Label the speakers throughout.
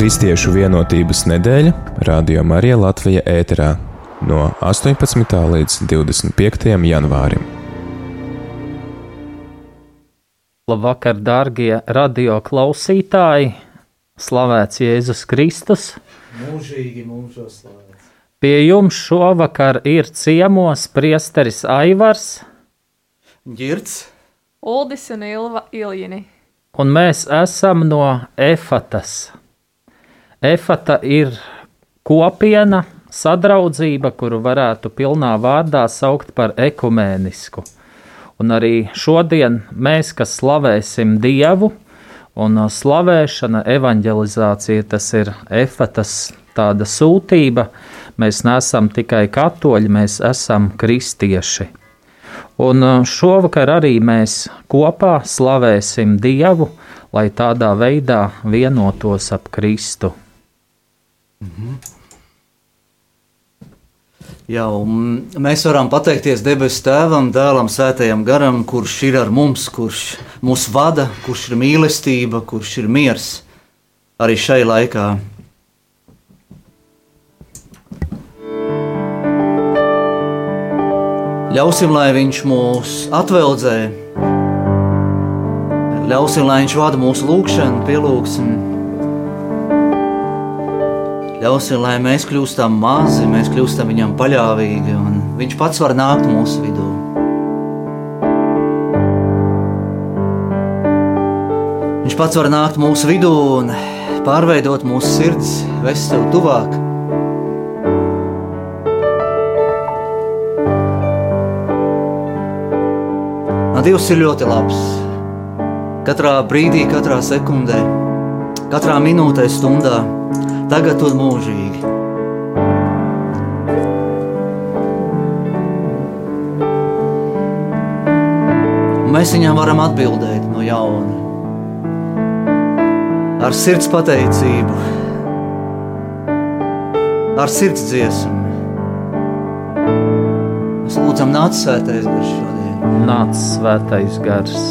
Speaker 1: Kristiešu vienotības nedēļa Radio Marija Latvija ēterā no 18. līdz 25. janvārim.
Speaker 2: Labvakar, darbie radio klausītāji! Slavēts Jēzus Kristus!
Speaker 3: Mūžīgi mūžos slavēts.
Speaker 2: Pie jums šovakar ir ciemos priesteris Aivars,
Speaker 3: Girts,
Speaker 4: Uldis un Ilva Iljini.
Speaker 2: un mēs esam no Efatas. Efata ir kopiena, sadraudzība, kuru varētu pilnā vārdā saukt par ekumēnisku. Un arī šodien mēs, kas slavēsim Dievu, un slavēšana, evanģelizācija, tas ir efatas tāda sūtība. Mēs neesam tikai katoļi, mēs esam kristieši. Un šovakar arī mēs kopā slavēsim Dievu, lai tādā veidā vienotos ap Kristu.
Speaker 3: Jā, un mēs varam pateikties debesu Tēvam, Dēlam, Svētajam Garam, kurš ir ar mums, kurš mūs vada, kurš ir mīlestība, kurš ir miers arī šai laikā. Ļausim, lai Viņš mūs atveldzē, ļausim, lai Viņš vada mūsu lūgšanu, pielūgsim. Ļausim, lai mēs kļūstam mazi, mēs kļūstam viņam paļāvīgi, un viņš pats var nākt mūsu vidū. Viņš pats var nākt mūsu vidū un pārveidot mūsu sirds, vest tev tuvāk. Dievs ir ļoti labs. Katrā brīdī, katrā sekundē, katrā minūtē, stundā tagad un mūžīgi. Mēs viņam varam atbildēt no jauna. Ar sirds pateicību, ar sirds dziesmu. Mēs lūdzam, nāc svētais gars šodien.
Speaker 2: Nāc svētais gars.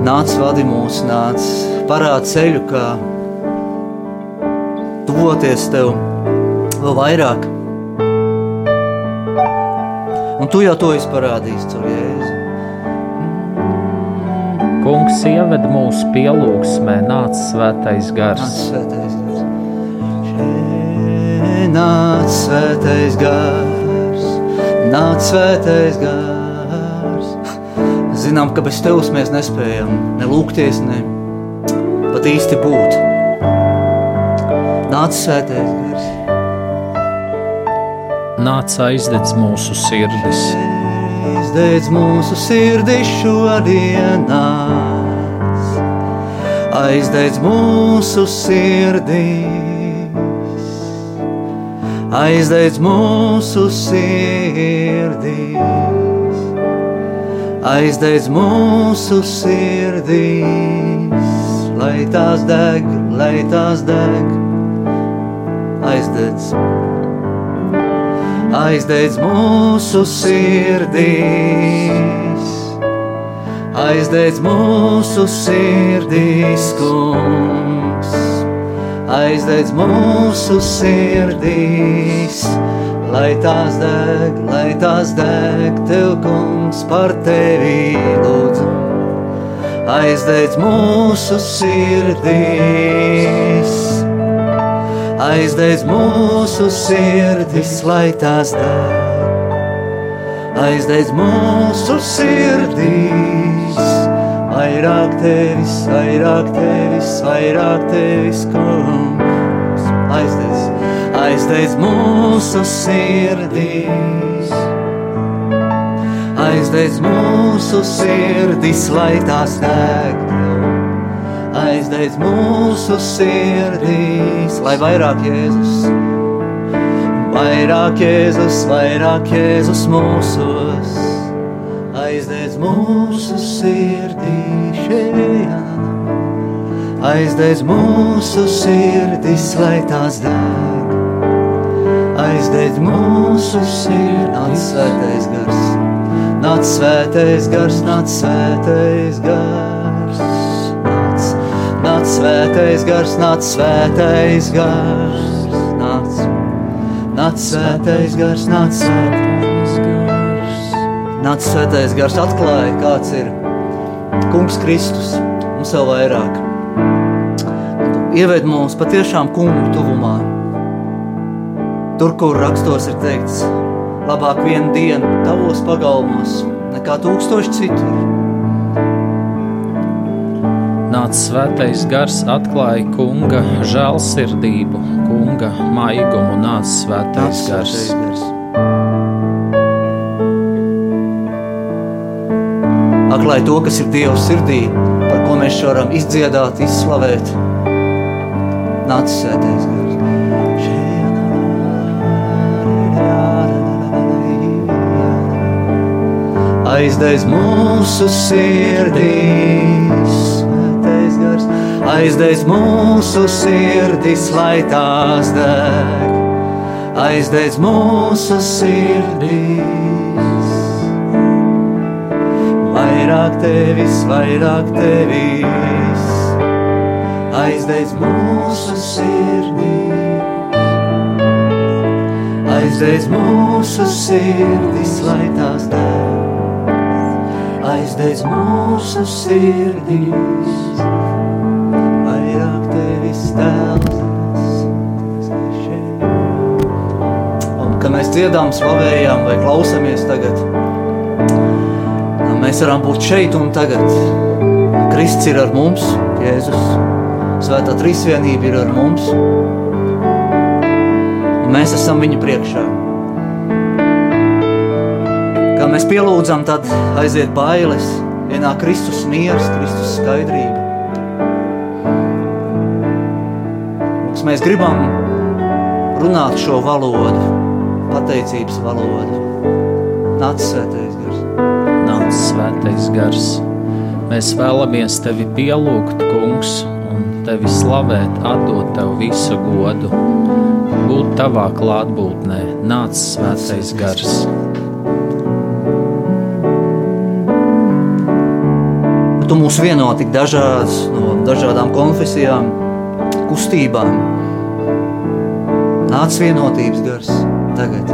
Speaker 3: Nāc, vadi mūs, nāc, parād ceļu, kā tuvoties tev vēl vairāk. Un tu jau to esi parādījis caur Jēzu.
Speaker 2: Kungs ieved mūsu pielūgsmē, nāc svētais
Speaker 3: Nāc,
Speaker 2: gars.
Speaker 3: svētais gars. Še- Nāc, svētais gars. Nāc, svētais gars. Zinām, ka bez tevis mēs nespējam ne lūgties, ne pat īsti būt. Nāc, svētais gars.
Speaker 2: Nāc aizdedz mūsu sirdis.
Speaker 3: Aizdedz mūsu sirdis šodien, nāc. Aizdedz mūsu sirdis. Aizdedz mūsu sirdis. Aizdedz mūsu sirdis. Lai tās deg, lai tās deg. Aizdedz aizdedz mūsu sirdīs. Aizdedz mūsu sirdīs, kungs, aizdedz mūsu sirdīs, lai tās deg, lai tās deg, tev, kungs, par tevi lūdzu. Aizdedz mūsu sirdīs, aizdedz mūsu sirdis, lai tās deg. Aizdedz mūsu sirdis, vairāk tevis, vairāk tevis, vairāk tevis, kungs. Aizdedz, aizdedz mūsu sirdis, aizdedz mūsu sirdis, lai tās deg. Aizdedz mūsu sirdis, lai vairāk Jēzus Vairāk Jēzus, vairāk Jēzus mūsos, aizdedz mūsu sirdī šajā. Aizdedz mūsu sirdis, lai tās deg. Aizdedz mūsu sirdis, nāc svētais gars, nāc svētais gars, nāc svētais gars. Nāc, svētais gars, nāc svētais gars, nāc, nāc svētais gars, nāc svētais gars. Nāc svētais gars atklāja, kāds ir kungs Kristus, mums vēl vairāk. Ieved mums patiešām kungu tuvumā. Tur, kur rakstos ir teikts, labāk vienu dienu tavos pagalmos nekā tūkstoši citur.
Speaker 2: Nāc svētais gars atklāja kunga žēlsirdību, kunga maigumu, nāc svētais gars.
Speaker 3: gars. Atklāja to, kas ir Dieva sirdī, par ko mēs varam izdziedāt, izslavēt. Nāc svētais gars. Aizdeiz mūsu sirdīs, aizdeiz mūsu sirdīs, lai tās deg, aizdeiz mūsu sirdīs. Vairāk tevis, vairāk tevis, aizdeiz mūsu sirdīs, aizdeiz mūsu sirdīs, lai tās deg. Aizdeiz mūsu sirdīs, mēs dziedām, slavējam vai klausamies tagad, mēs varam būt šeit un tagad. Kristus ir ar mums, Jēzus, Svētā Trīsvienība ir ar mums, un mēs esam viņa priekšā. Kā mēs pielūdzam, tad aiziet bailes, ienāk Kristus miers, Kristus skaidrība. Mums mēs gribam runāt šo valodu, pateicības valodu. Nāc svētais gars.
Speaker 2: Nāc svētais gars. Mēs vēlamies tevi pielūgt, kungs, un tevi slavēt, atdot tev visu godu. Būt tavā klātbūtnē, nāc svētais gars.
Speaker 3: Tu mūs vieno tik dažādas, no dažādām konfesijām, kustībām. Nāc vienotības gars tagad.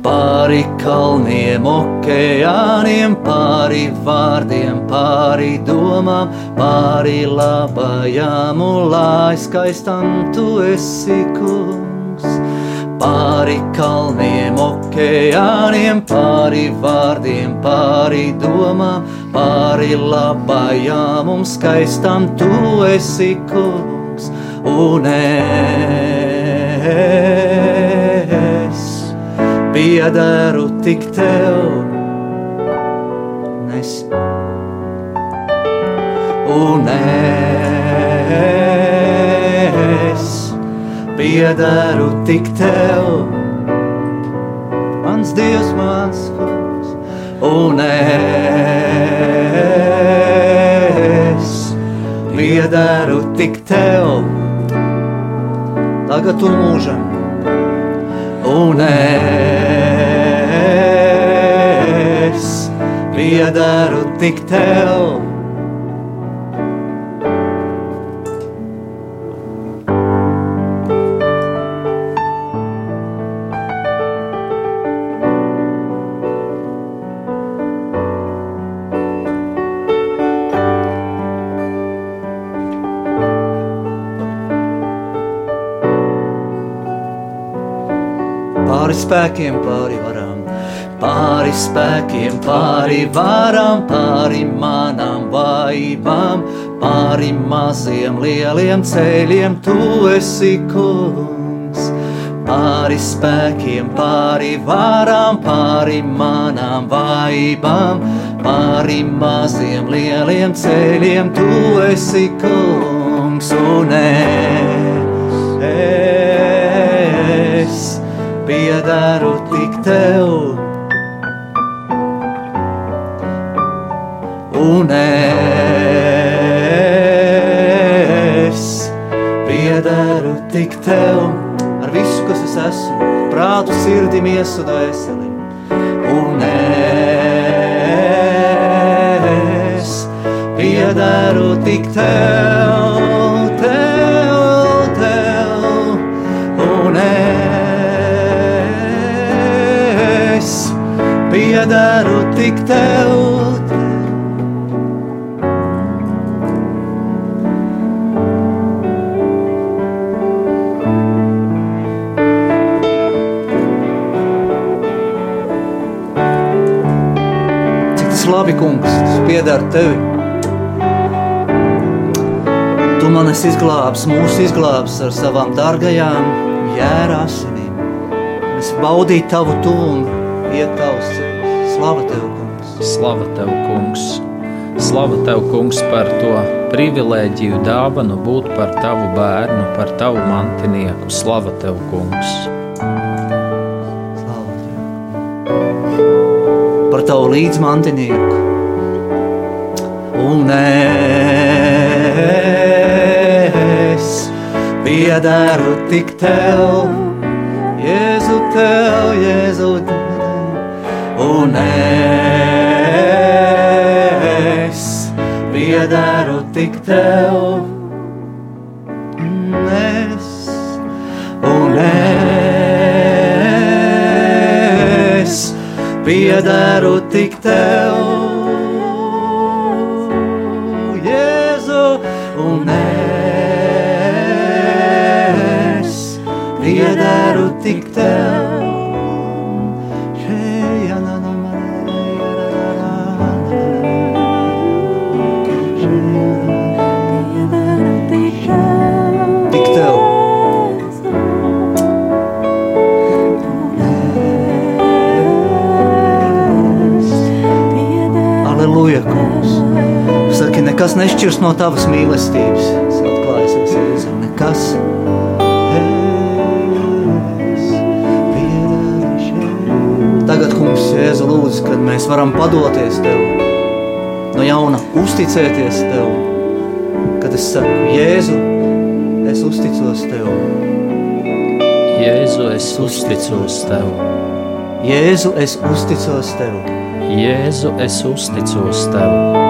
Speaker 3: Pāri kalniem, okeāniem, pāri vārdiem, pāri domām, pāri labajām un lai skaistam tu esi kungs. Pāri kalniem, okeāniem, pāri vārdiem, pāri domām, pāri labajām un skaistam tu esi kungs. Un es piederu tik tev, un es, un es piederu tik tev, mans Dievs, mans kungs, un es piederu tik tev, tagad un mūžam un es piederu tik tev. Spēkiem, pāri varām, pāri spēkiem, pāri varām, pāri manām vājībām, pāri maziem, lieliem ceļiem, tu esi kungs. Pāri spēkiem, pāri varām, pāri manām vājībām, pāri maziem, lieliem ceļiem, tu esi kungs un es. es piederu tik tev. Un es piederu tik tev ar visu, kas es esmu, prātu, sirdi, miesu, dvēseli. Un piederu tik tev, tik tev. labi, kungs, tas pieder tevi. Tu man esi izglābs, mūsu izglābs ar savām dārgajām jēra asinīm. Es baudīju tavu tuvumu, iet tavs ceļš. Slava tev!
Speaker 2: Slava tev, kungs! Slava tev, kungs, par to privilēģiju dāvanu būt par tavu bērnu, par tavu mantinieku. Slava tev, kungs!
Speaker 3: par tavu līdzmantinieku. Un es piederu tik tev, Jēzu tev, Jēzu tev. Un es piederu tik tev. Un es, un es piederu tik tev, Jēzu, un es piederu tik tev. Nekas nešķirs no tavas mīlestības. Es atklājusies, Jēzu, nekas. Tagad, kungs, Jēzu, lūdzu, kad mēs varam padoties Tev, no jauna uzticēties Tev, kad es saku, Jēzu, es uzticos Tev.
Speaker 2: Jēzu, es uzticos tev.
Speaker 3: Jēzu, es uzticos Tev.
Speaker 2: Jēzu, es uzticos tev.
Speaker 3: Jēzu, es uzticos Tev.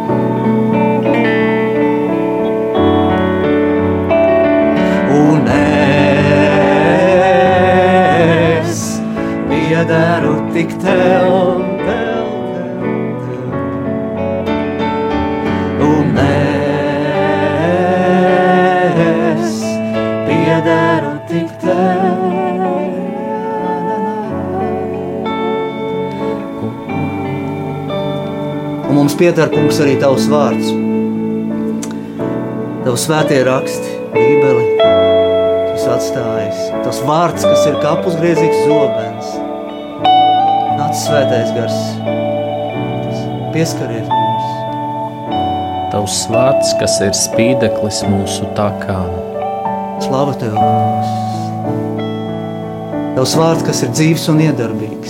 Speaker 3: mums pieder, kungs, arī tavs vārds. Tavs svētie raksti, Bībeli, tas atstājis. Tas vārds, kas ir kā pusgriezīgs zobens. Nāc svētais gars, tas pieskariet mums.
Speaker 2: Tavs vārds, kas ir spīdeklis mūsu takām.
Speaker 3: Slava Tev, kungs. Tavs vārds, kas ir dzīves un iedarbīgs.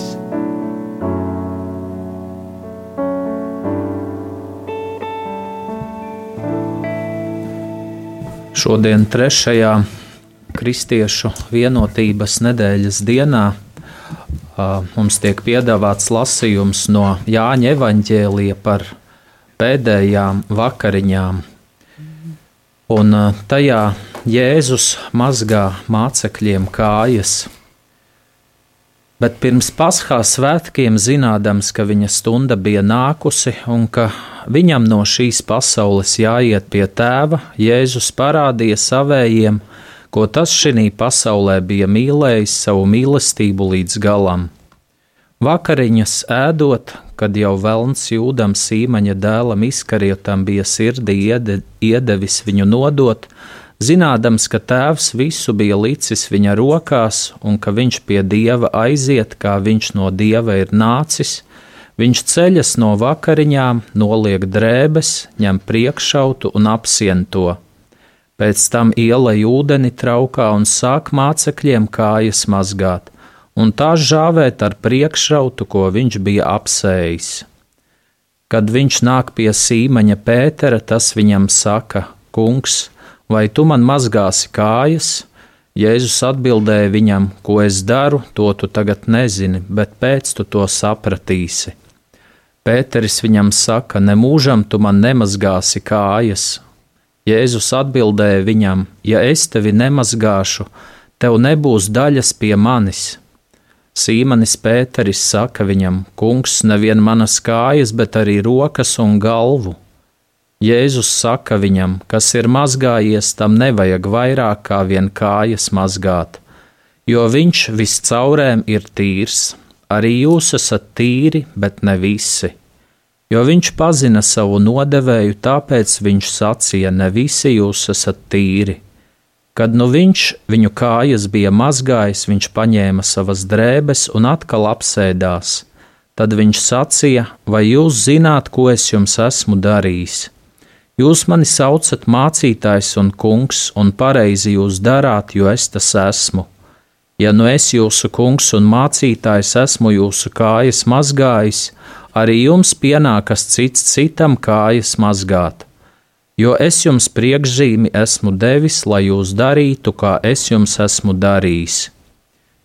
Speaker 2: Šodien, trešajā kristiešu vienotības nedēļas dienā, mums tiek piedāvāts lasījums no Jāņa evaņģēlija par pēdējām vakariņām. Un tajā Jēzus mazgā mācekļiem kājas. Bet pirms Paskās svētkiem, zinādams, ka viņa stunda bija nākusi un ka viņam no šīs pasaules jāiet pie tēva, Jēzus parādīja savējiem, ko tas šī pasaulē bija mīlējis savu mīlestību līdz galam. Vakariņas ēdot, kad jau velns jūdam sīmaņa dēlam izkarietam bija sirdī iede, iedevis viņu nodot, zinādams, ka tēvs visu bija licis viņa rokās un ka viņš pie dieva aiziet, kā viņš no dieva ir nācis, viņš ceļas no vakariņām, noliek drēbes, ņem priekšautu un apsien to. Pēc tam ielai ūdeni traukā un sāk mācekļiem kājas mazgāt, un tā žāvēt ar priekšautu, ko viņš bija apsējis. Kad viņš nāk pie sīmaņa Pētera, tas viņam saka: Kungs, vai tu man mazgāsi kājas? Jēzus atbildēja viņam, ko es daru, to tu tagad nezini, bet pēc tu to sapratīsi. Pēteris viņam saka, nemūžam tu man nemazgāsi kājas. Jēzus atbildēja viņam, ja es tevi nemazgāšu, tev nebūs daļas pie manis. Sīmanis Pēteris saka viņam, kungs, nevien manas kājas, bet arī rokas un galvu. Jēzus saka viņam, kas ir mazgājies, tam nevajag vairāk kā vien kājas mazgāt, jo viņš viscaurēm ir tīrs. Arī jūs esat tīri, bet ne visi. Jo viņš pazina savu nodevēju, tāpēc viņš sacīja: Ne visi jūs esat tīri. Kad nu viņš viņu kājas bija mazgājis, viņš paņēma savas drēbes un atkal apsēdās. Tad viņš sacīja: Vai jūs zināt, ko es jums esmu darījis? Jūs mani saucat mācītājs un kungs, un pareizi jūs darāt, jo es tas esmu. Ja nu es jūsu kungs un mācītājs esmu jūsu kājas mazgājis, arī jums pienākas cits citam kājas mazgāt. Jo es jums priekšzīmi esmu devis, lai jūs darītu, kā es jums esmu darījis.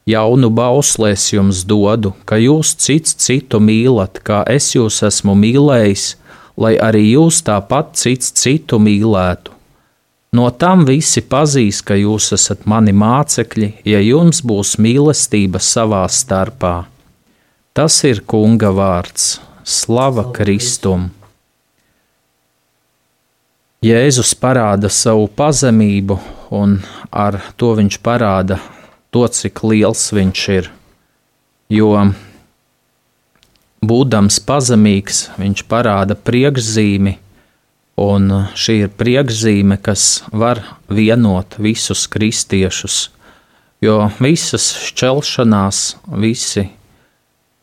Speaker 2: Jaunu bauslēs jums dodu, ka jūs cits citu mīlat, kā es jūs esmu mīlējis lai arī jūs tāpat cits citu mīlētu. No tam visi pazīs, ka jūs esat mani mācekļi, ja jums būs mīlestība savā starpā. Tas ir Kunga vārds - Slava Kristum! Jēzus parāda savu pazemību, un ar to viņš parāda to, cik liels viņš ir. Jo būdams pazemīgs, viņš parāda priekšzīmi, un šī ir priekšzīme, kas var vienot visus kristiešus, jo visas šķelšanās, visi,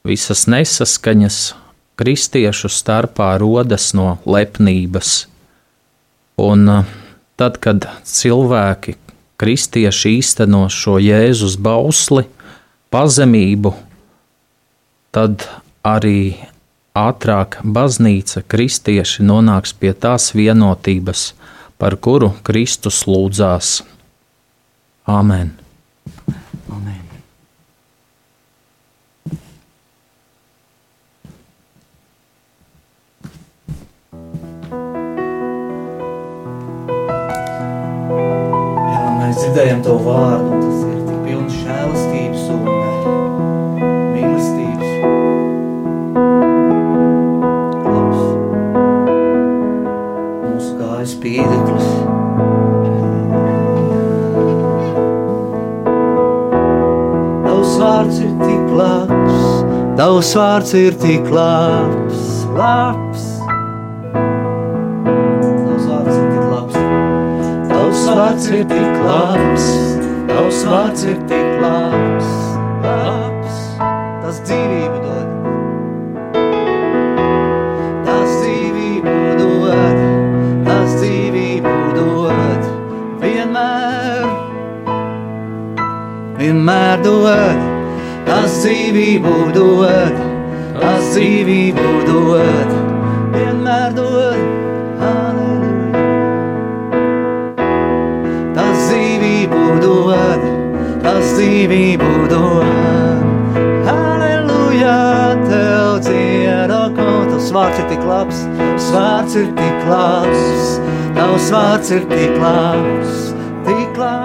Speaker 2: visas nesaskaņas kristiešu starpā rodas no lepnības. Un tad, kad cilvēki, kristieši īsteno šo Jēzus bausli, pazemību, tad arī ātrāk baznīca, kristieši nonāks pie tās vienotības, par kuru Kristus lūdzās. Āmen!
Speaker 3: Amen. Jā, mēs dzirdējam to vārdu, tavs vārds ir tik labs, labs. Tavs vārds ir tik labs, tavs vārds ir tik labs, tavs vārds ir tik labs, labs. Tas dzīvību dod, tas dzīvību dod, tas dzīvību dod, vienmēr. Vienmēr dod, tas dzīvību dod, tas dzīvību dod, vienmēr dod. Halleluja. Tas dzīvību dod, tas dzīvību dod. Halleluja, tev dziedāko, tavs vārds ir tik labs, tavs vārds ir tik labs, tavs vārds ir tik labs, tik labs.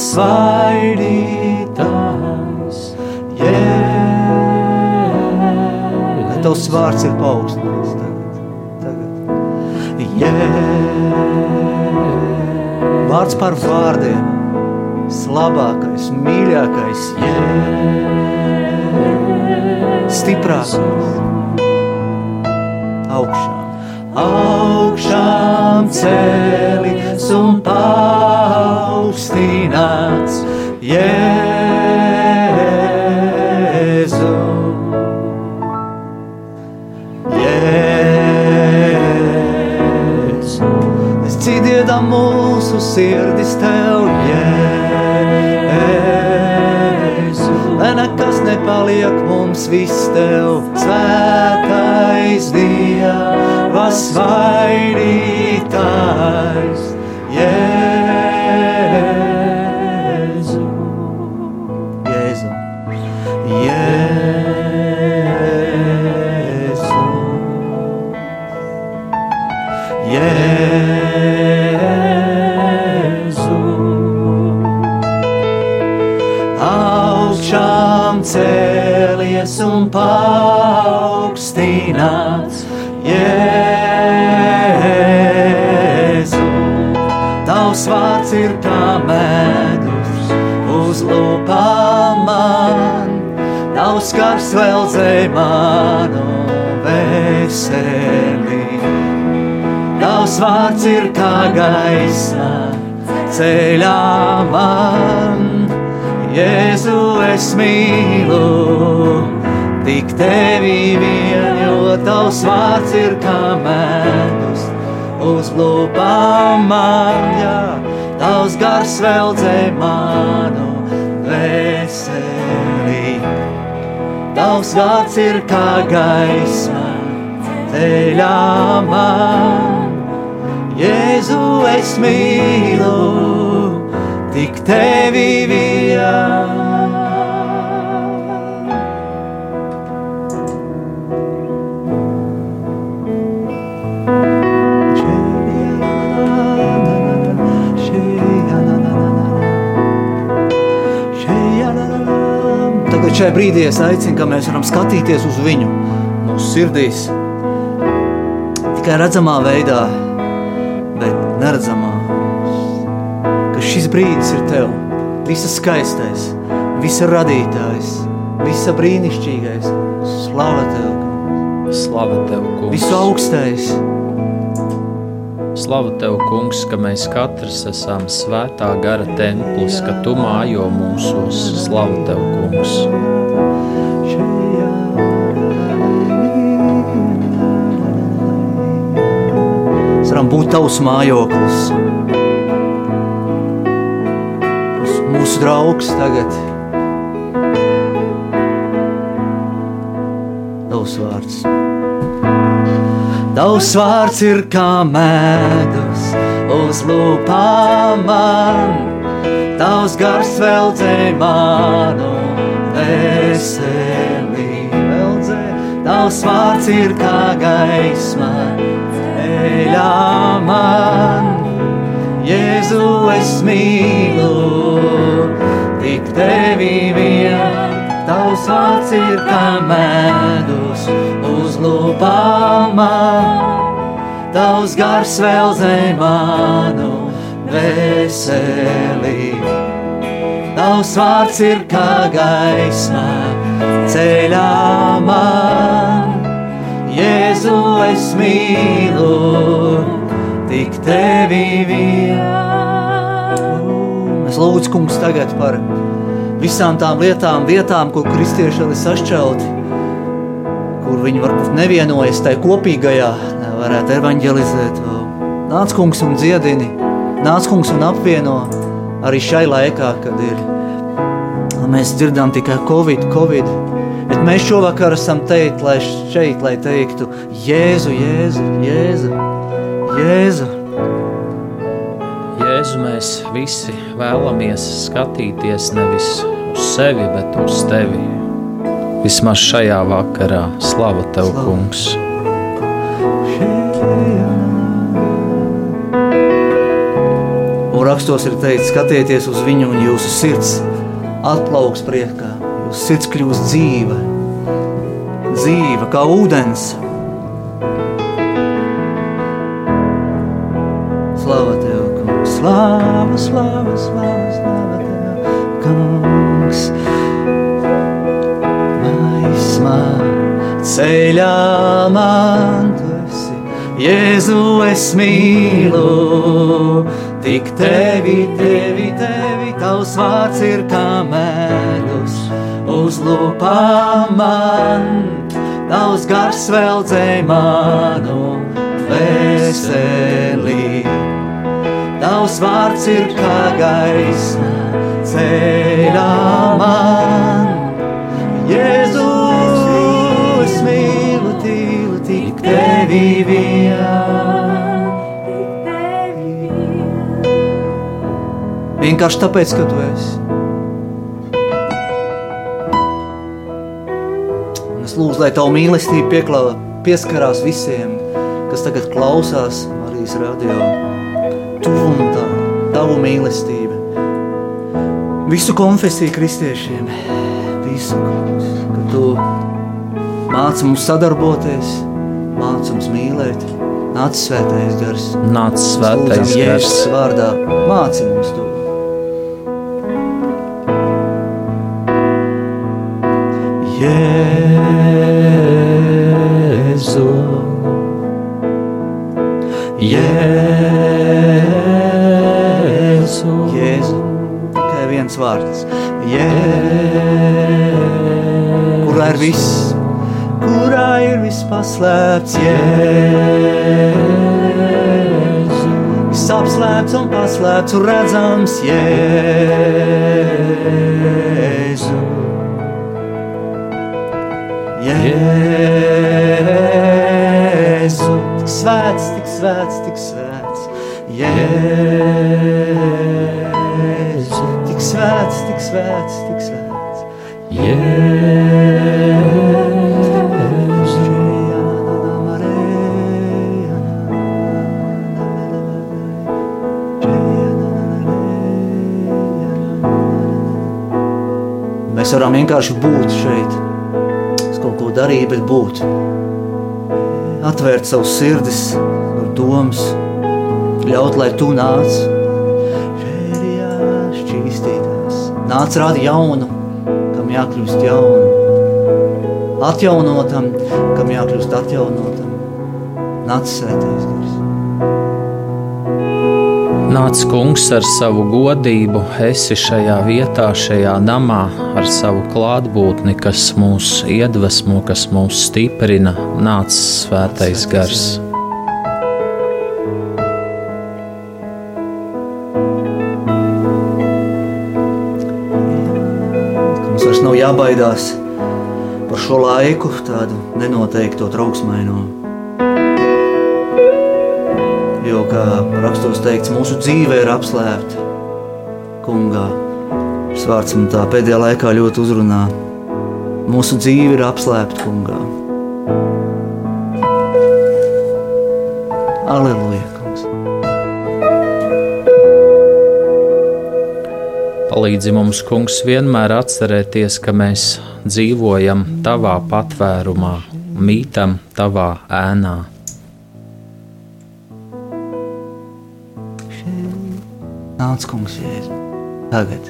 Speaker 3: Svaidītājs, Jēzus. Lai tavs vārds ir paaugstināts tagad, tagad. Jēzus. Vārds par vārdiem, slabākais, mīļākais, Jēzus. Stiprākais, augšām augšām cēlies un paaugstināts, Jēzu. Jēzu. Mēs dziedam mūsu sirdis tev, Jēzu. Lai nekas nepaliek mums, viss tev svētais Dievs, vas vainīgi. Tavs vārds ir kā medus uz lūpām man, tavs skars vēl dzēj manu veselību. Tavs vārds ir kā gaisa ceļā man. Jēzu es mīlu, tik tevi vien, jo tavs vārds ir kā medus uz lūpām man, jā, tavs gars vēl dzē manu veseli. Tavs vārds ir kā gaisa ceļā man. Jēzu es mīlu, tik tevi vien. Šajā brīdī es aicinu, ka mēs varam skatīties uz viņu mūsu sirdīs. Tikai redzamā veidā, bet neredzamā. Ka šis brīdis ir tev, visa skaistais, visa radītājs, visa brīnišķīgais. Slava tev,
Speaker 2: Slava tev, kungs!
Speaker 3: visu augstais.
Speaker 2: Slava tev, kungs, ka mēs katrs esam svētā gara templis, ka tu mājo mūsos. Slava tev, kungs!
Speaker 3: Mēs varam būt tavs mājoklis. Mūsu draugs tagad. Tavs vārds. Tavs vārds ir kā medus uz lūpām man. Tavs gars vēl dzē manu veselību. Vēl dzē. Tavs vārds ir kā gaisma ceļā man. Jēzu es mīlu, tik tevi vien. Tavs vārds ir kā medus lūpām man. Tavs gars vēl zem manu veselību. Tavs vārds ir kā gaisma ceļā man. Jēzu es mīlu, tik tevi vien. Mēs lūdzu, kungs, tagad par visām tām lietām, vietām, kur kristieši ir sašķelti, kur viņi varbūt nevienojas tajā kopīgajā, nevarētu evanģelizēt. Nāc, kungs, un dziedini, nāc, kungs, un apvieno arī šai laikā, kad ir. Mēs dzirdam tikai Covid, Covid. Bet mēs šovakar esam teikt, lai šeit, lai teiktu, Jēzu, Jēzu, Jēzu, Jēzu.
Speaker 2: Jēzu, mēs visi vēlamies skatīties nevis uz sevi, bet uz tevi. Vismaz šajā vakarā, slava tev,
Speaker 3: Slava.
Speaker 2: kungs!
Speaker 3: Un rakstos ir teikts, skatieties uz viņu, un jūsu sirds atplauks priekā. Jūsu sirds kļūs dzīva, dzīva kā ūdens. Slava tev, kungs, slava, slava, slava, slava Maismā ceļā man tu esi, Jēzu es mīlu, tik tevi, tevi, tevi, tavs vārds ir kā medus uz lūpām man, tavs gars vēl dzēj manu veselību. Tavs vārds ir kā gaisma ceļā man. Jēzus, tevi vien. Vienkārši tāpēc, ka tu esi. Un es lūdzu, lai tavu mīlestību pieklāvā, pieskarās visiem, kas tagad klausās Marijas radio. Tuvumu tā, tavu mīlestību. Visu konfesiju kristiešiem, visu, ka tu māci mums sadarboties, māci mums mīlēt. Nāc svētais gars.
Speaker 2: Nāc svētais
Speaker 3: Lūdzam,
Speaker 2: gars.
Speaker 3: Jēzus vārdā māci mums to. Jēzu, Jēzu, Jēzu, tikai viens vārds. Jēzu, kurā ir viss paslēpts. Jēzu, viss apslēpts un paslēpts un redzams. Jēzu. Jēzu, tik svēts, tik svēts, tik svēts. Jēzu, tik svēts, tik svēts, tik svēts. Jēzu, Mēs varam vienkārši būt šeit kaut ko darīt, bet būt. Atvērt savus sirdis, domas, ļaut, lai tu nāc. Šērijā šķīstītās. Nāc rādi jaunu, kam jākļūst jaunu. Atjaunotam, kam jākļūst atjaunotam. Nāc svētais gars.
Speaker 2: Nāc, kungs, ar savu godību, esi šajā vietā, šajā namā, ar savu klātbūtni, kas mūs iedvesmo, kas mūs stiprina. Nāc, svētais gars.
Speaker 3: Mums vairs nav jābaidās par šo laiku, tādu nenoteikto trauksmaino. Jo, kā rakstos teikts, mūsu dzīve ir apslēpta kungā. Šis vārds man tā pēdējā laikā ļoti uzrunā. Mūsu dzīve ir apslēpta kungā. Aleluja!
Speaker 2: Palīdzi mums, kungs, vienmēr atcerēties, ka mēs dzīvojam tavā patvērumā, mītam tavā ēnā.
Speaker 3: Nāc, kungs, jēzu, tagad.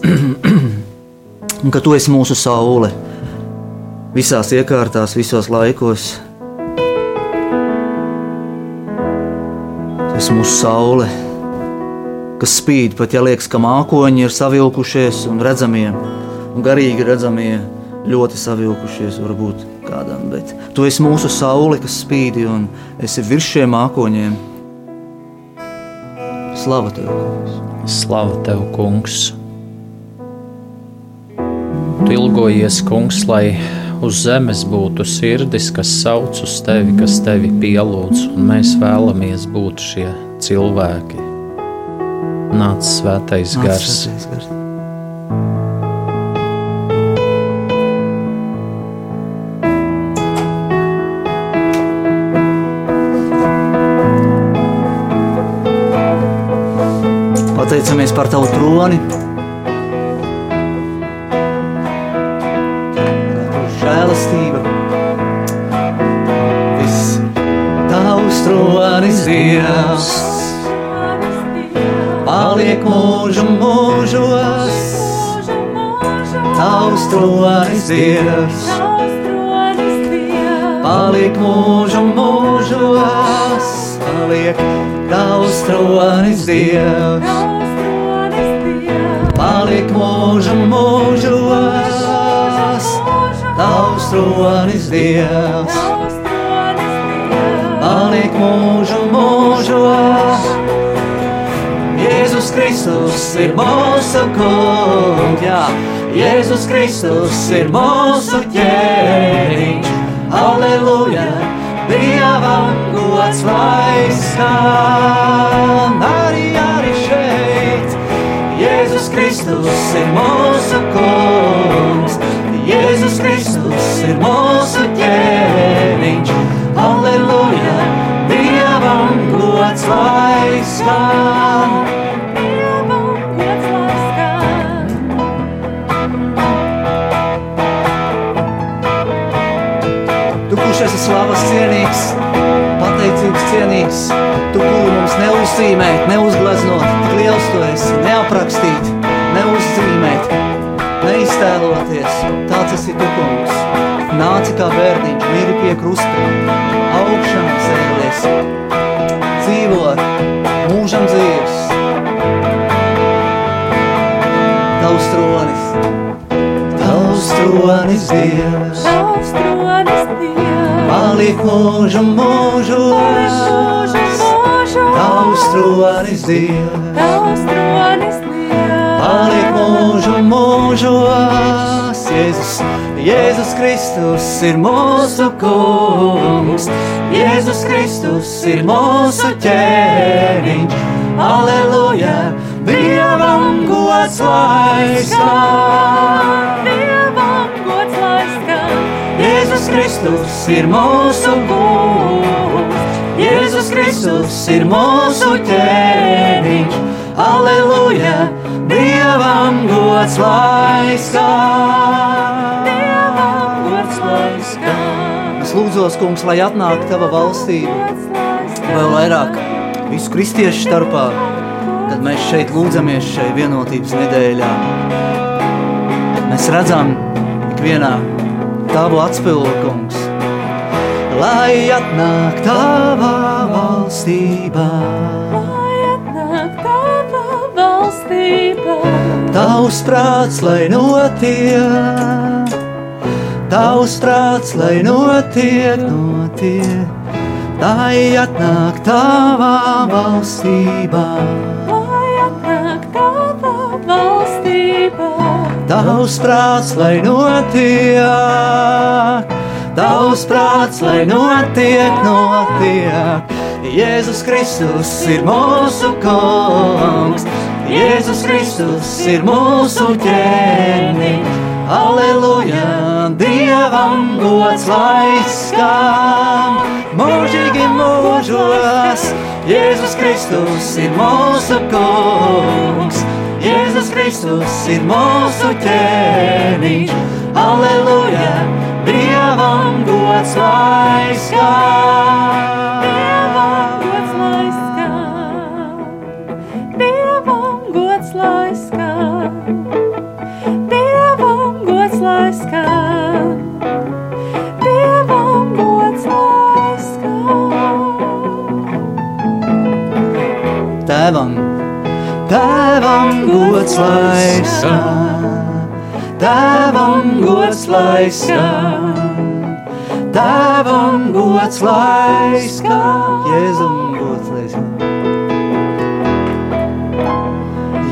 Speaker 3: Un ka tu esi mūsu saule visās iekārtās, visos laikos. Esi mūsu saule, kas spīd pat ja liekas, ka mākoņi ir savilkušies un redzamie, un garīgi redzamie ļoti savilkušies varbūt kādam, bet tu esi mūsu saule, kas spīd un esi virs šiem mākoņiem. Slava tev, kungs!
Speaker 2: Slava tev, kungs! Tu ilgojies, kungs, lai uz zemes būtu sirdis, kas sauc uz tevi, kas tevi pielūdz, un mēs vēlamies būt šie cilvēki. Nāc, svētais
Speaker 3: Nāc,
Speaker 2: gars!
Speaker 3: svētais gars. Pateicamies par tavu troni. Žēlastība. Viss tavs tronis Dievs paliek mūžu mūžos. Tavs tronis Dievs paliek mūžu mūžos. Paliek tavs tronis Dievs paliek mūžu mūžos. Tavs tronis Dievs. Paliek mūžu mūžos. Jēzus Kristus ir mūsu kungs, jā, Jēzus Kristus ir mūsu ķēniņš, aleluja, Dievam gods lai skan, arī, arī šeit, Jēzus Kristus ir mūsu kungs, Jēzus Kristus ir mūsu ķēniņš, aleluja, Dievam gods lai skan. Esi slavas cienīgs, pateicības cienīgs, tu, kuru mums neuzzīmēt, neuzgleznot, tik liels tu esi, neaprakstīt, neuzzīmēt, neiztēloties. Tāds esi tu, kungs. Nāci kā bērniņš, miri pie krusta, augšām cēlies, dzīvo mūžam dzīves. Tavs tronis, tavs tronis Dievs,
Speaker 4: Tavs tronis Dievs.
Speaker 3: paliek mūžu mūžos.
Speaker 4: Mūžu mūžos.
Speaker 3: Tavs tronis Dievs,
Speaker 4: Tavs tronis Dievs.
Speaker 3: Paliek mūžu mūžos. Jēzus, Jēzus Kristus ir mūsu kungs, Jēzus Kristus ir mūsu ķēniņš. Aleluja! Dievam gods lai skan!
Speaker 4: Dievam gods lai skan.
Speaker 3: Jēzus Kristus ir mūsu kungs, Jēzus Kristus ir mūsu ķēniņš. Gods lai skan!
Speaker 4: Dievam gods lai skan.
Speaker 3: Es lūdzos, kungs, lai atnāk tava valstība vēl vairāk visu kristiešu starpā, kad mēs šeit lūdzamies šai vienotības nedēļā. Mēs redzam ikvienā tavu atspildu, kungs, lai atnāk tava valstība.
Speaker 4: Lai atnāk tava valstība.
Speaker 3: Tavs prāts, lai notiek, tavs prāts, lai notiek, notiek, lai atnāk tava valstība.
Speaker 4: Lai atnāk tava valstība.
Speaker 3: Tavs prāts, lai notiek, tavs prāts, lai notiek, notiek. Jēzus Kristus ir mūsu kungs, Jēzus Kristus ir mūsu ķēniņš. Aleluja, Dievam gods lai skan, mūžīgi mūžos. Jēzus Kristus ir mūsu kungs, Jēzus Kristus ir mūsu ķēniņš. Aleluja, Dievam gods lai Tēvam, tēvam gods lai skan, tēvam gods lai skan, tēvam gods lai skan, Jēzum gods lai skan.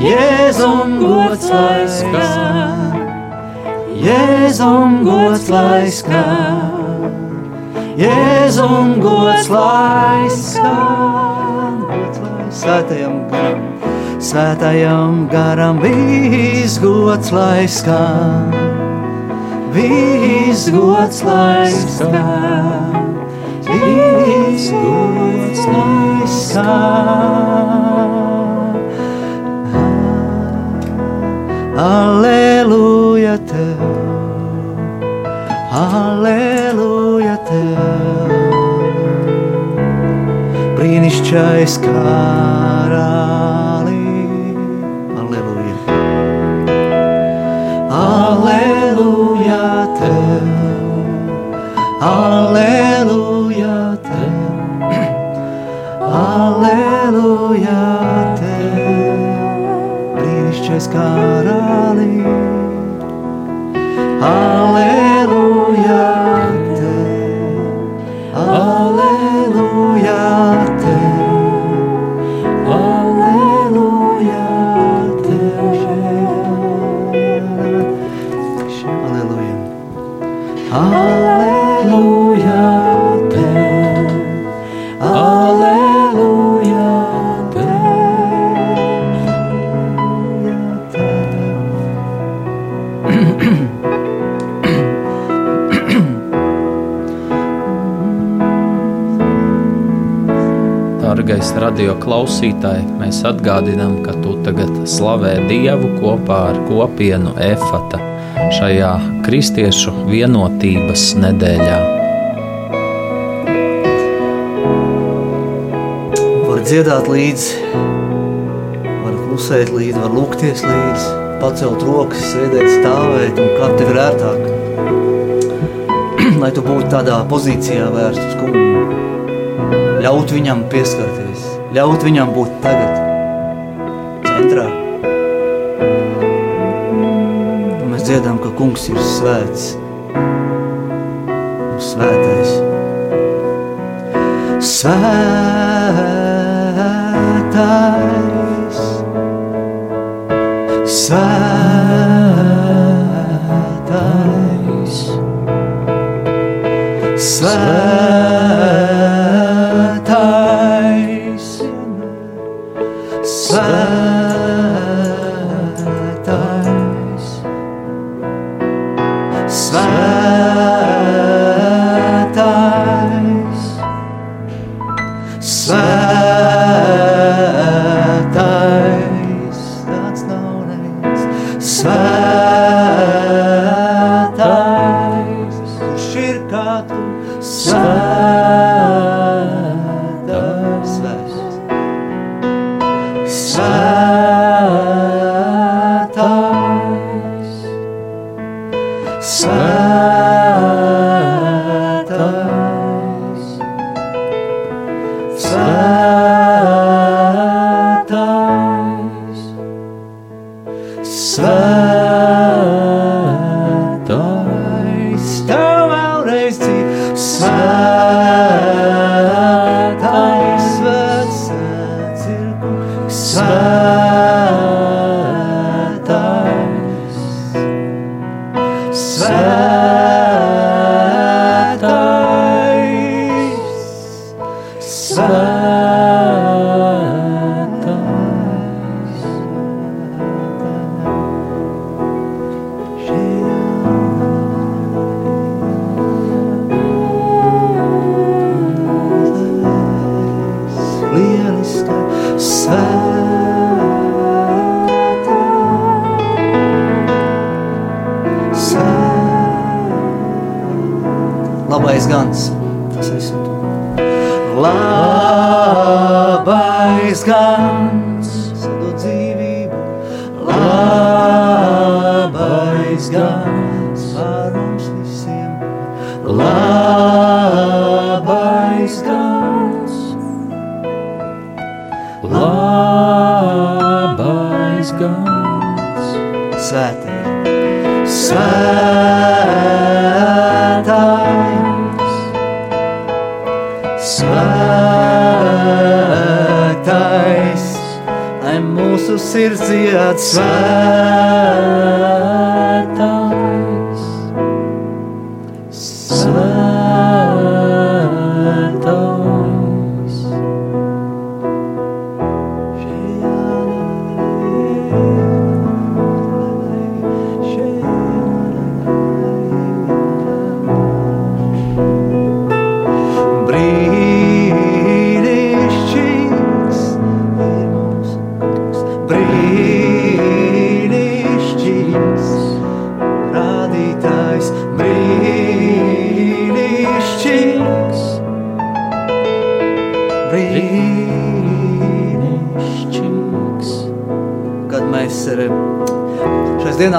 Speaker 3: Jēzum gods lai skan, Jēzum gods lai skan, Jēzum gods lai skan, svētajam garam, svētajam garam viss gods lai skan, viss gods lai skan, viss gods lai skan. Aleluja tev, aleluja tev, brīnišķais karali. Aleluja tev, aleluja tev, aleluja tev brīnišķīgais karali.
Speaker 2: Dargais radio klausītāji, mēs atgādinām, ka tu tagad slavē Dievu kopā ar kopienu Efata šajā kristiešu vienotības nedēļā.
Speaker 3: Var dziedāt līdzi, var klusēt līdzi, var lūgties līdzi, pacelt rokas, sēdēt, stāvēt un kā tev ir ērtāk. Lai tu būtu tādā pozīcijā vērst uz kungu. Ļaut viņam pieskarties, ļaut viņam būt tagad. Centrā. Un mēs dziedām, ka kungs ir svēts. Un svētais. Svētais, svētais, svētais, svētais,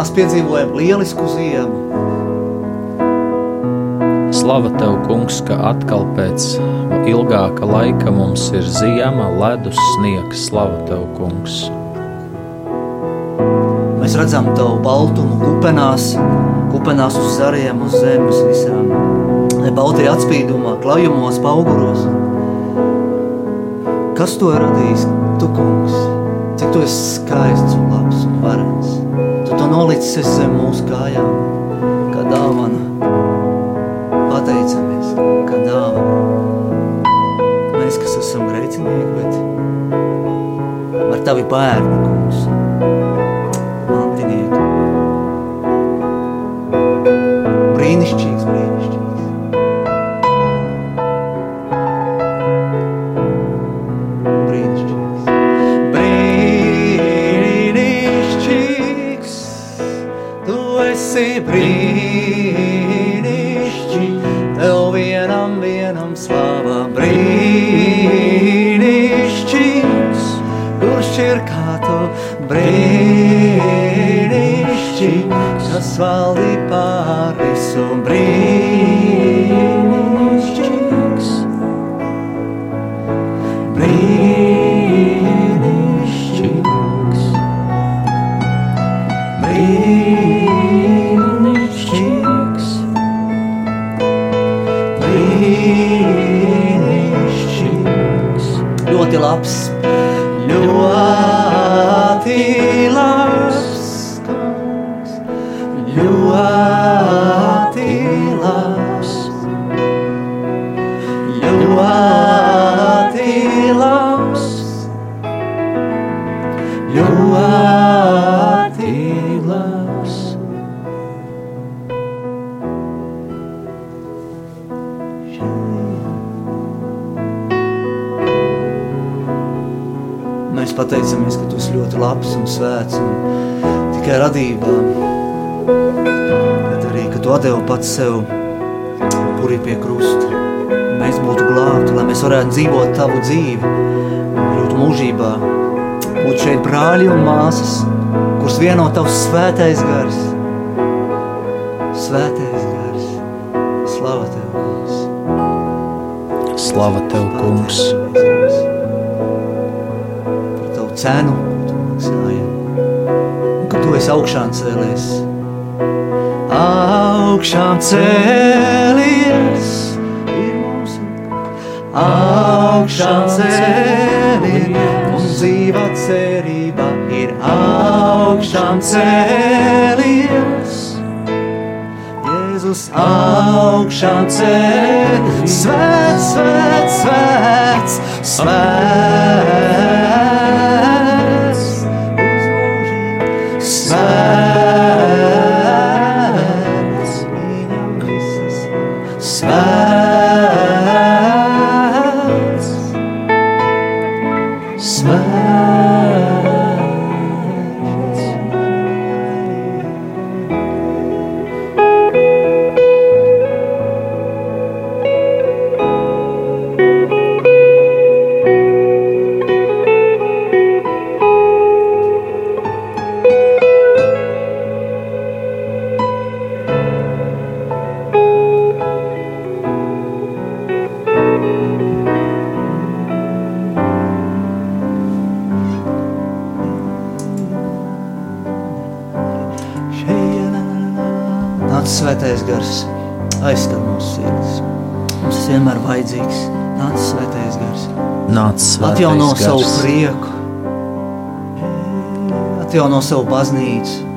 Speaker 3: dienās piedzīvojam lielisku ziemu,
Speaker 2: Slava tev, kungs, ka atkal pēc ilgāka laika mums ir ziema, ledus, sniegs. Slava tev, kungs!
Speaker 3: Mēs redzam tavu baltumu kupenās, kupenās uz zariem, uz zemes visām. Baltajā atspīdumā, klajumos, pauguros. Kas to ir radījis? Tu, kungs, cik tu esi skaists un labs un varens. Nolicis zem mūsu kājām, kā dāvana. Pateicamies, kā dāvana. Mēs, kas esam grēcinieki, bet ar tavi bērni, kungs, mantinieki. Brīnišķīgs, Brīnišķīgs. Brīnišķīgs. Ļoti labs. Pats sev upurī pie krusta. Mēs būtu glābti, lai mēs varētu dzīvot tavu dzīvi, kļūt mūžībā. Būt šeit brāļi un māsas, kurus vieno tavs svētais gars. Svētais gars. Slava tev, kungs.
Speaker 2: Slava tev, kungs!
Speaker 3: Par tavu cenu, ko tu maksāji. Un ka tu esi augšām cēlies. Augšām cēlies. Augšām cēlies. Un dzīva cerība ir augšām cēlies. Jēzus augšām cēlies. Svēts, svēts, svēts, svēts. Svētais savu
Speaker 2: gars!
Speaker 3: prieku, atjauno savu baznīcu.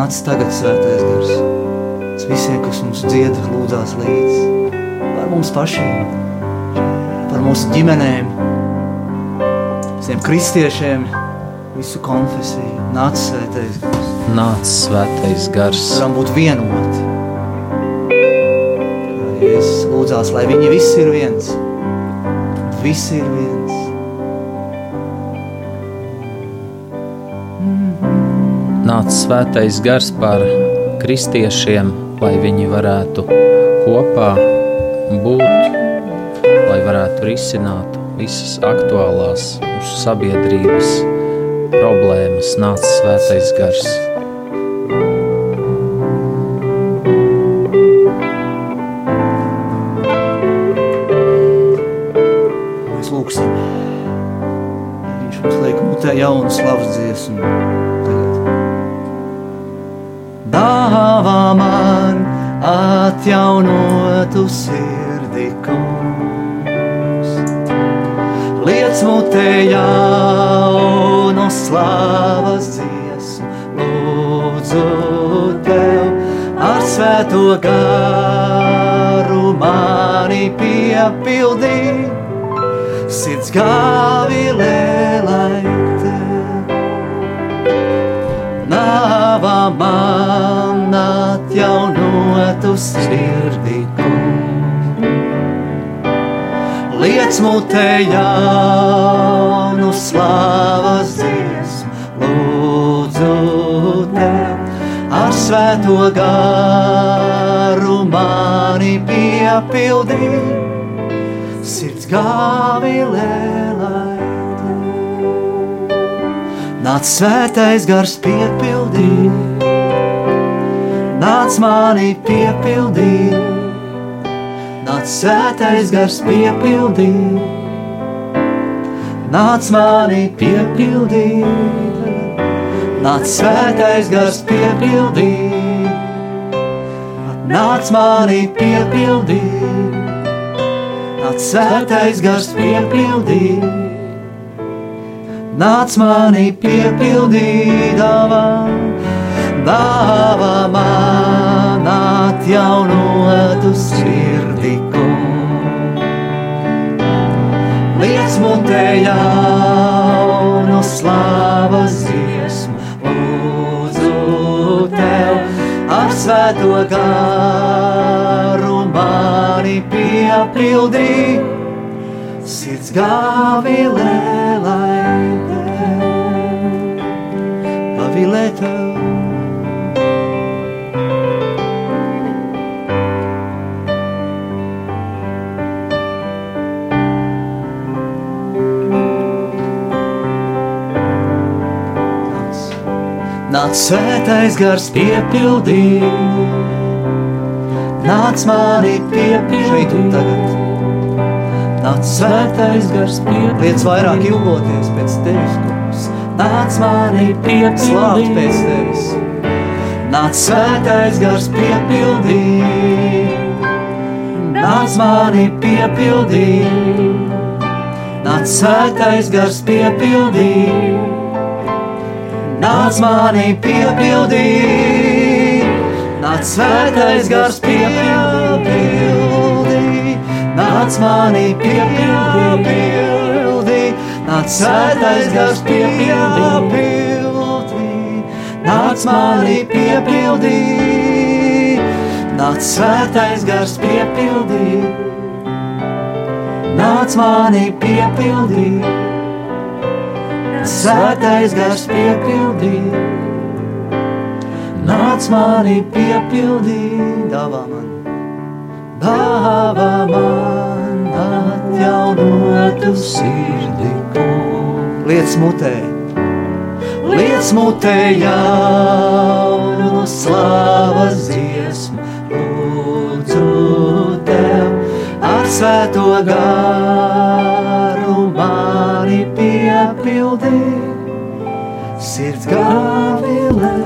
Speaker 3: Nāc tagad svētais gars. Tas visiem, kas mums dzied, lūdzās līdzi. Par mums pašiem, par mūsu ģimenēm, visiem kristiešiem, visu konfesiju. Nāc svētais gars.
Speaker 2: Nāc, svētais gars!
Speaker 3: Varam būt vienoti. Lūdzās, lai viņi visi ir viens. Visi ir viens.
Speaker 2: Nāc, svētais gars par kristiešiem, lai viņi varētu kopā būt, lai varētu risināt visas aktuālās mūsu sabiedrības problēmas. Nāc, svētais gars!
Speaker 3: Lūgsim. Viņš mums liek mutē jaunu slavas dziesmu. Tagad. Dāvā man atjaunotu sirdi, kungs. Liec mutē jaunu slavas dziesmu, lūdzu tev ar svēto garu mani piepildīt sirds gāvilē laikte. Nāvā man atjaunotu sirdi. Liec mutē jaunu slavas dziesmu, lūdzu tev ar svēto garu mani piepildīt gavilē, Nāc svētais gars piepildīt, nāc mani piepildīt, nāc svētais gars piepildīt, nāc mani piepildīt, nāc svētais gars piepildīt, nāc mani piepildīt, nāc svētais gars piepildīt nāc mani piepildīdama, dāvā. Man atjaunotu sirdi, Liec mutē jaunu slavas dziesmu, lūdzu tev. Ar svēto mani piepildīt sirds gavilē, lai te gavilē tev. Nāc. Svētais gars piepildīt, nāc mani piepildīt. Šeit un tagad Nāc svētais gars piepildīt, liec vairāk ilgoties pēc tevis, kungs. Nāc mani piepildīt pēc tevis. Nāc svētais gars piepildīt, nāc mani piepildīt. Nāc svētais gars piepildīt, nāc mani piepildīt. Nāc svētais gars piepildīt nāc manī piepildī, nāc sētais gars piepildī, nāc manī piepildī, nāc sētais gars piepildī, nāc manī piepildī, sētais gars piepildī. Nāc manī piepildī, dāvā man dāvā man atjaunotu sirdi. Liec mutē, liec mutē jaunu slavas dziesmu, lūdzu tev ar svēto garu mani piepildī. Sirds gavilē,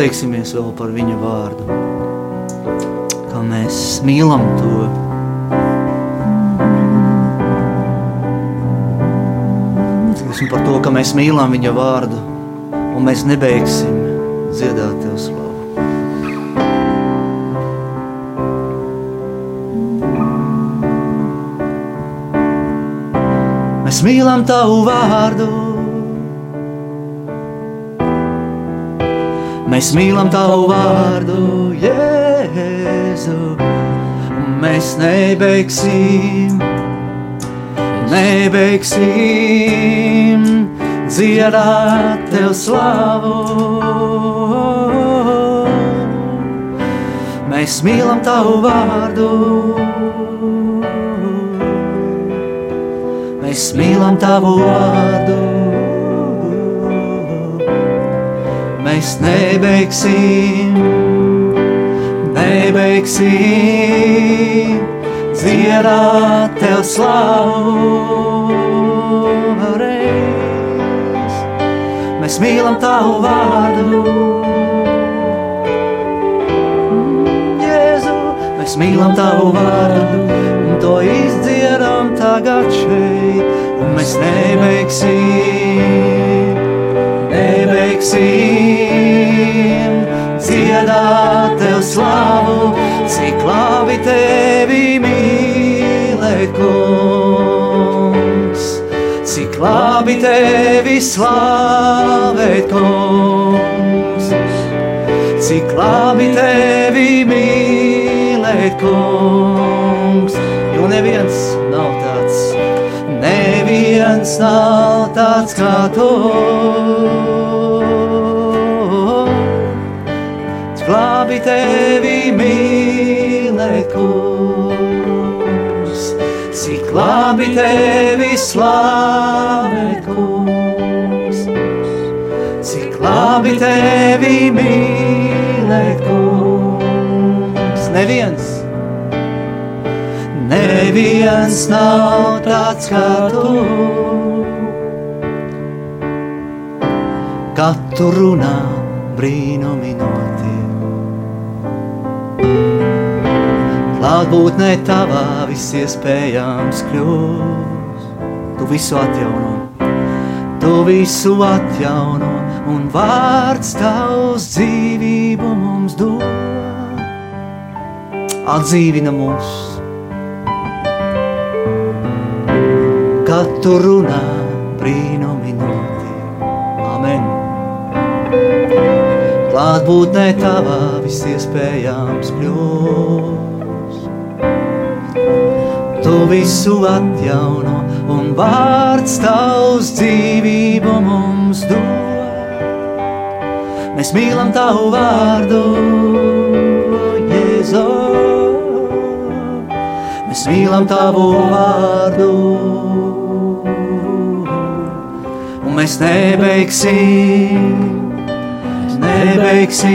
Speaker 3: pateiksimies vēl par viņa vārdu. Kā mēs mīlam to. Teiksim par to, ka mēs mīlam viņa vārdu un mēs nebeigsim dziedāt tev slavu. Mēs mīlam tavu vārdu. Mēs mīlam tavu vārdu, Jēzu. Mēs nebeigsim, nebeigsim dziedāt tev slavu. Mēs mīlam tavu vārdu. Mēs mīlam tavu vārdu. Mēs nebeigsim, nebeigsim dziedāt tev slavu. Reiz. Mēs mīlam tavu vārdu. Jēzu, mēs mīlam tavu vārdu un to izdziedam tagad šeit, un mēs nebeigsim, slavu, cik labi tevi mīlēt, kungs. Cik labi tevi slavēt, kungs. cik labi tevi mīlēt, kungs, jo neviens nav tāds, neviens nav tāds kā tu. Kungs, cik labi tevi slavēt, kungs, cik labi tevi mīlēt, kungs, neviens. Neviens nav tāds kā tu. Kad tu runā, Klātbūtnē tavā viss iespējams kļūs. Tu visu atjauno, tu visu atjauno, un vārds tavs dzīvību mums dod. Atdzīvina mūs, kad tu runā, brīnumi notiek. Amen! Klātbūtnē tavā viss iespējams kļūs. Tu visu atjauno, un vārds tavs dzīvību mums dod. Mēs mīlam tavu vārdu, Jēzu. Mēs mīlam tavu vārdu, un mēs nebeigsim nebeigsim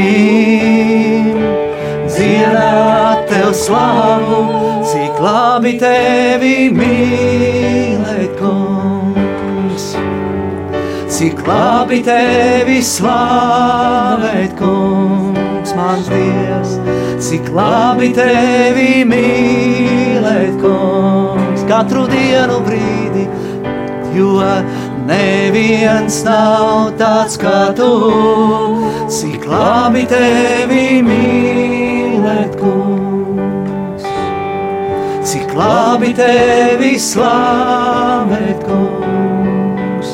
Speaker 3: dziedāt tev slavu, cik labi tevi mīlēt, kungs. Cik labi tevi slavēt, kungs, mans Dievs, cik labi tevi mīlēt, kungs, katru dienu brīdi, jo neviens nav tāds kā tu, cik labi tevi mīlēt, labi tevi slavēt, kungs.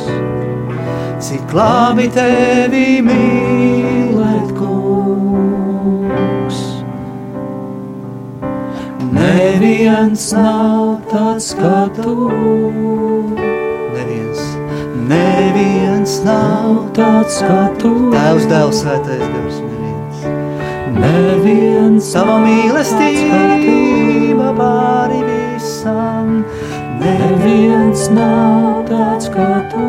Speaker 3: Cik labi tevi mīlēt, kungs. Neviens nav tāds kā tu. Neviens, neviens nav tāds kā tu. Tēvs, Dēls, Svētais Dievs, neviens. Neviens tava mīlestība pāri visam. Neviens nav tāds kā tu.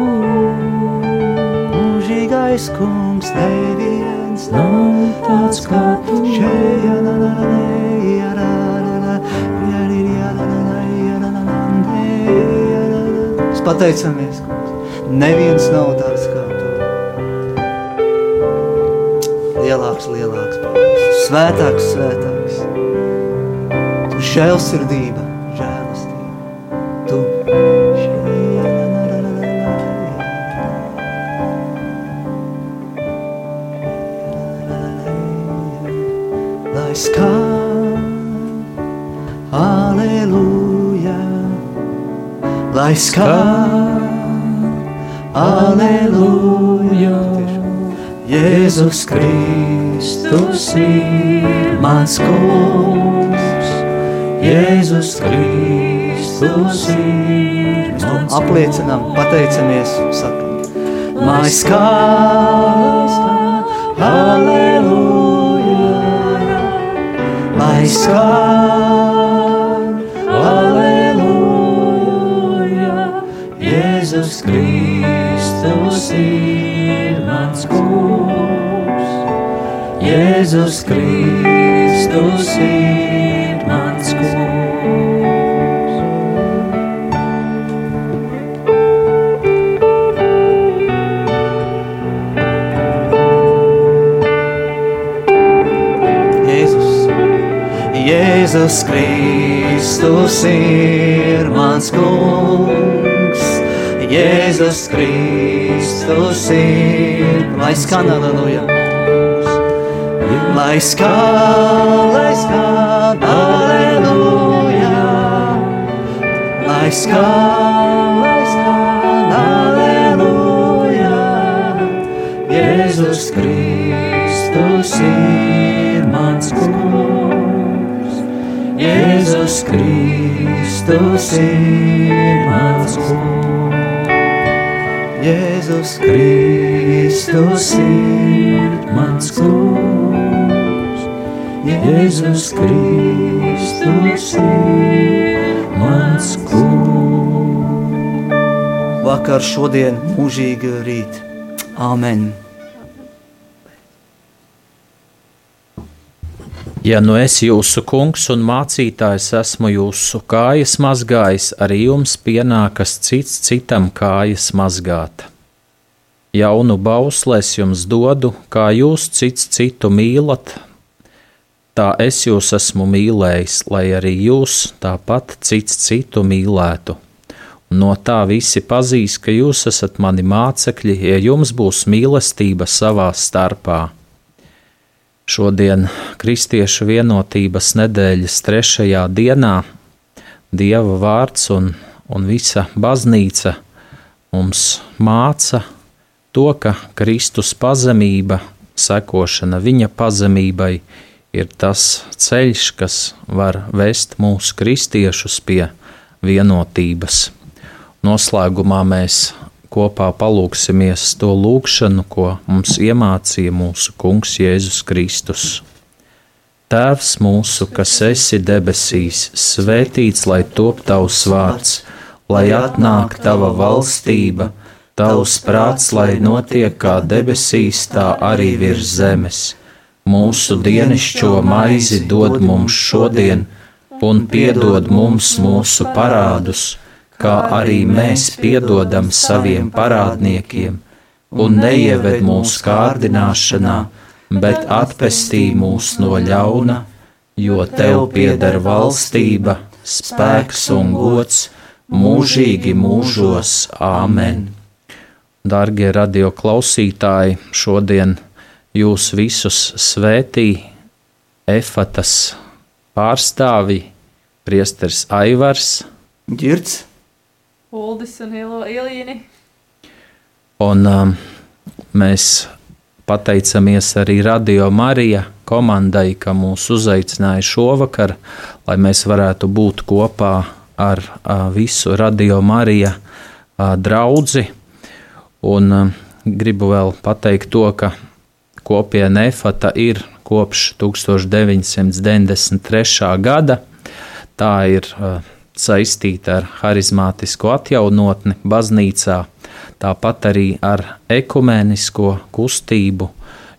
Speaker 3: Mūžīgais kungs, neviens nav tāds kā tu. La. Mēs pateicamies, kungs. Neviens nav tāds kā tu. Lielāks, lielāks, svētāks, svētāks. Tu žēlsirdība, Skan, aleluja, lai skan, aleluja. Jēzus Kristus ir mans kungs, Jēzus Kristus ir mans kungs. Apliecinām, pateicamies, sakam. Lai skan, aleluja, lai skan, aleluja, Jēzus Kristus ir mans kungs, Jēzus Kristus ir Jēzus Kristus ir mans kungs. Jēzus Kristus ir, lai skan aleluja. Lai skan, lai skan, aleluja. Lai skan, lai skan, aleluja. Jēzus Kristus ir mans kungs. Jēzus Kristus ir mans kungs. Jēzus Kristus ir mans kungs. Jēzus Kristus ir mans kungs. Vakar, šodien, mūžīgi rīt. Āmen!
Speaker 2: Ja nu es jūsu kungs un mācītājs esmu jūsu kājas mazgājis, arī jums pienākas cits citam kājas mazgāt. Jaunu bauslēs jums dodu, kā jūs cits citu mīlat, tā es jūs esmu mīlējis, lai arī jūs tāpat cits citu mīlētu. Un no tā visi pazīs, ka jūs esat mani mācekļi, ja jums būs mīlestība savā starpā. Šodien Kristiešu vienotības nedēļas trešajā dienā Dieva vārds un, un visa baznīca mums māca to, ka Kristus pazemība, sekošana viņa pazemībai, ir tas ceļš, kas var vest mūsu kristiešus pie vienotības. Noslēgumā mēs kopā palūksimies to lūgšanu, ko mums iemācīja mūsu Kungs Jēzus Kristus. Tēvs mūsu, kas esi debesīs, svētīts lai top tavs vārds, lai atnāk tava valstība, tavs prāts, lai notiek kā debesīs, tā arī virs zemes. Mūsu dienascho maizi dod mums šodien, un piedod mums mūsu parādus kā arī mēs piedodam saviem parādniekiem, un neieved mūsu kārdināšanā, bet atpestī mūs no ļauna, jo tev pieder valstība, spēks un gods mūžīgi mūžos. Āmen! Darbie radio klausītāji, šodien jūs visus svētī Efatas pārstāvi, Priesteris Aivars,
Speaker 3: Girts,
Speaker 4: Uldis un Ilīni.
Speaker 2: Un um, mēs pateicamies arī Radio Marija komandai, ka mūs uzaicināja šovakar, lai mēs varētu būt kopā ar uh, visu Radio Marija uh, draugu. Un uh, gribu vēl pateikt to, ka kopiena Efata ir kopš 1993. gada. Tā ir uh, saistīta ar harizmātisko atjaunotni baznīcā, tāpat arī ar ekumēnisko kustību,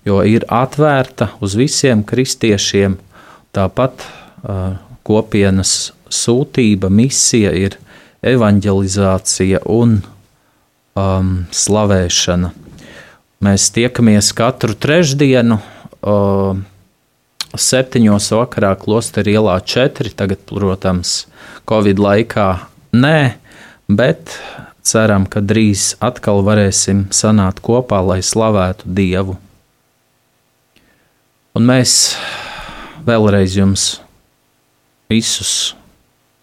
Speaker 2: jo ir atvērta uz visiem kristiešiem. Tāpat uh, kopienas sūtība, misija ir evanģelizācija un um, slavēšana. Mēs tiekamies katru trešdienu. Uh, septiņos vakarā klosterī ielā četri, tagad, protams, Covid laikā nē, bet ceram, ka drīz atkal varēsim sanākt kopā, lai slavētu Dievu. Un mēs vēlreiz jums visus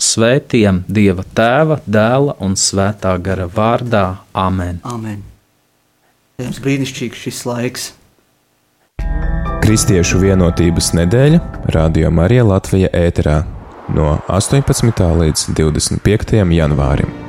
Speaker 2: svētiem Dieva Tēva, Dēla un Svētā gara vārdā. Amen!
Speaker 3: Amen. Jums brīnišķīgs šis laiks!
Speaker 1: Kristiešu vienotības nedēļa Radio Marija Latvija ēterā no 18. līdz 25. janvārim.